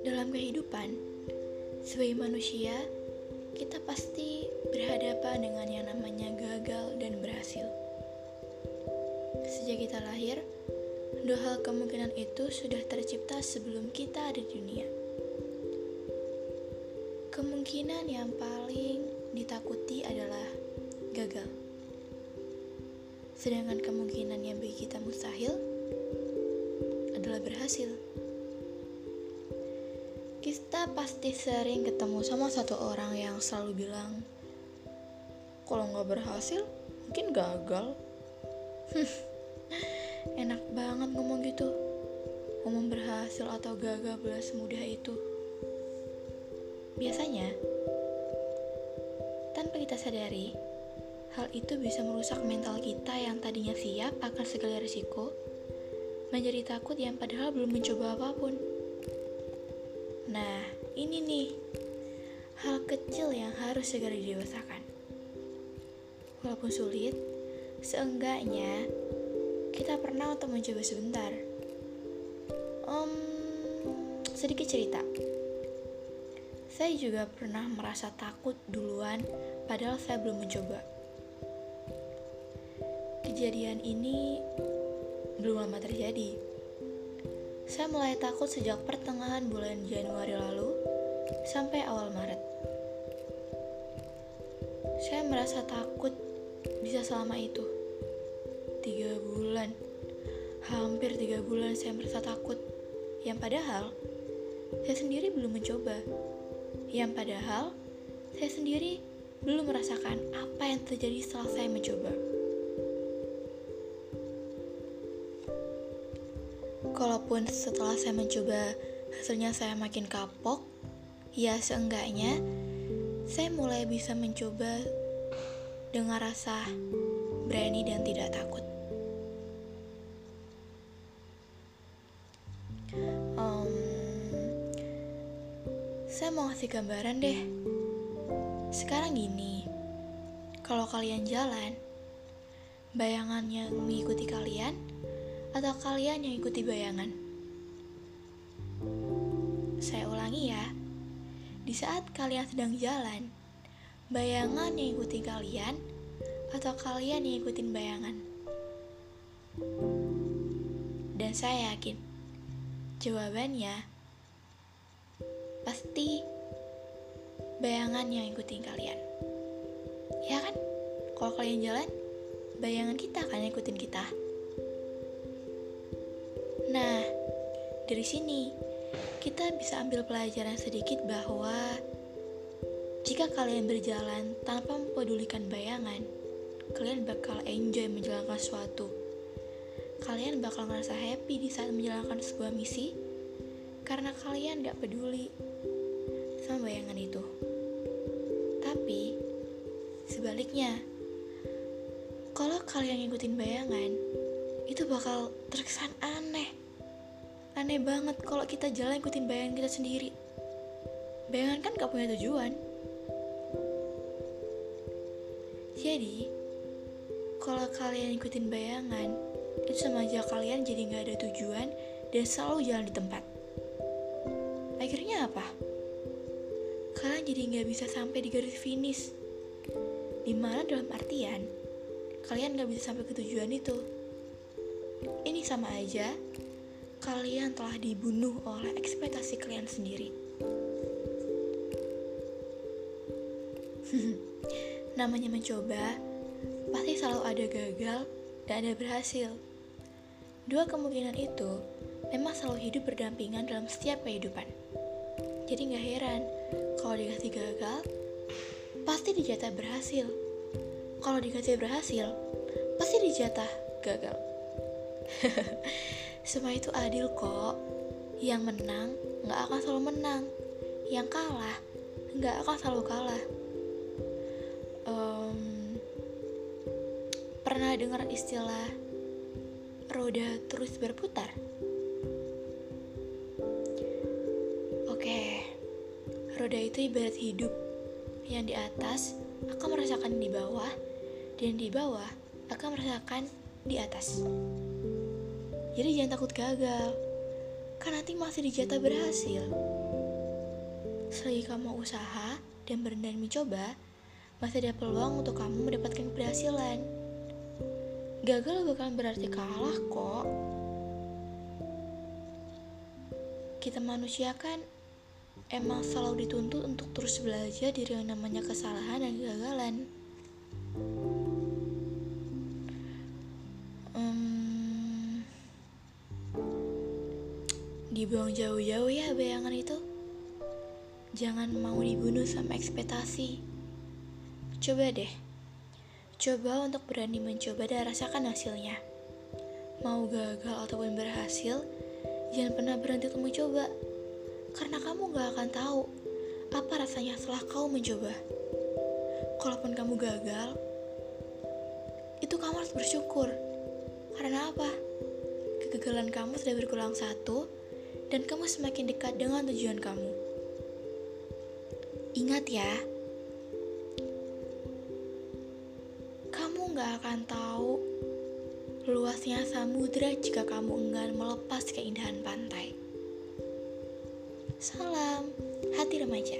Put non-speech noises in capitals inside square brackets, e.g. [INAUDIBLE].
Dalam kehidupan, sebagai manusia, kita pasti berhadapan dengan yang namanya gagal dan berhasil. Sejak kita lahir, dua hal kemungkinan itu sudah tercipta sebelum kita ada di dunia. Kemungkinan yang paling ditakuti adalah gagal. Sedangkan kemungkinan yang bagi kita mustahil adalah berhasil. Kita pasti sering ketemu sama satu orang yang selalu bilang, kalau nggak berhasil, mungkin gagal. [LAUGHS] Enak banget ngomong gitu. Ngomong berhasil atau gagal belah semudah itu. Biasanya, tanpa kita sadari, hal itu bisa merusak mental kita yang tadinya siap akan segala risiko, menjadi takut yang padahal belum mencoba apa pun. Nah, ini nih, hal kecil yang harus segera didewasakan. Walaupun sulit, seenggaknya kita pernah untuk mencoba sebentar. Um, sedikit cerita. Saya juga pernah merasa takut duluan, padahal saya belum mencoba. Kejadian ini belum lama terjadi. Saya mulai takut sejak pertengahan bulan Januari lalu sampai awal Maret. Saya merasa takut bisa selama itu. Tiga bulan, hampir tiga bulan saya merasa takut. Yang padahal, saya sendiri belum mencoba yang padahal saya sendiri belum merasakan apa yang terjadi setelah saya mencoba. Kalaupun setelah saya mencoba hasilnya saya makin kapok, ya seenggaknya saya mulai bisa mencoba dengan rasa berani dan tidak takut. Saya mau ngasih gambaran deh. Sekarang gini, kalau kalian jalan, bayangannya mengikuti kalian atau kalian yang ikuti bayangan? Saya ulangi ya. Di saat kalian sedang jalan, bayangan yang ikuti kalian atau kalian yang ikutin bayangan? Dan saya yakin jawabannya pasti bayangan yang ikutin kalian. Ya kan? Kalau kalian jalan, bayangan kita akan ikutin kita. Dari sini kita bisa ambil pelajaran sedikit bahwa jika kalian berjalan tanpa mempedulikan bayangan, kalian bakal enjoy menjalankan sesuatu. Kalian bakal ngerasa happy di saat menjalankan sebuah misi karena kalian gak peduli sama bayangan itu. Tapi, sebaliknya, kalau kalian ngikutin bayangan, itu bakal terkesan aneh. Aneh banget kalau kita jalan ikutin bayangan kita sendiri. Bayangan kan gak punya tujuan. Jadi, kalau kalian ikutin bayangan, itu sama aja kalian jadi gak ada tujuan dan selalu jalan di tempat. Akhirnya apa? kalian jadi nggak bisa sampai di garis finish. Di mana dalam artian, kalian nggak bisa sampai ke tujuan itu. Ini sama aja, kalian telah dibunuh oleh ekspektasi kalian sendiri. [LAUGHS] Namanya mencoba, pasti selalu ada gagal dan ada berhasil. Dua kemungkinan itu memang selalu hidup berdampingan dalam setiap kehidupan. Jadi nggak heran kalau dikasih gagal, pasti dijatah berhasil. Kalau dikasih berhasil, pasti dijatah gagal. [LAUGHS] Semua itu adil kok. Yang menang nggak akan selalu menang. Yang kalah nggak akan selalu kalah. Um, pernah dengar istilah roda terus berputar? Roda itu ibarat hidup, yang di atas akan merasakan di bawah, dan di bawah akan merasakan di atas. Jadi jangan takut gagal, kan nanti masih dijatah berhasil. Selagi kamu usaha dan berani mencoba, masih ada peluang untuk kamu mendapatkan keberhasilan. Gagal bukan berarti kalah kok. Kita manusia kan emang selalu dituntut untuk terus belajar dari yang namanya kesalahan dan kegagalan. Dibuang jauh-jauh ya bayangan itu. Jangan mau dibunuh sama ekspektasi. Coba deh. Coba untuk berani mencoba dan rasakan hasilnya. Mau gagal ataupun berhasil, jangan pernah berhenti untuk mencoba. Karena kamu gak akan tahu apa rasanya setelah kau mencoba. Kalaupun kamu gagal, itu kamu harus bersyukur. Karena apa? Kegagalan kamu sudah berkurang satu, dan kamu semakin dekat dengan tujuan kamu. Ingat ya, kamu gak akan tahu luasnya samudera jika kamu enggan melepas keindahan pantai. Salam, hati remaja.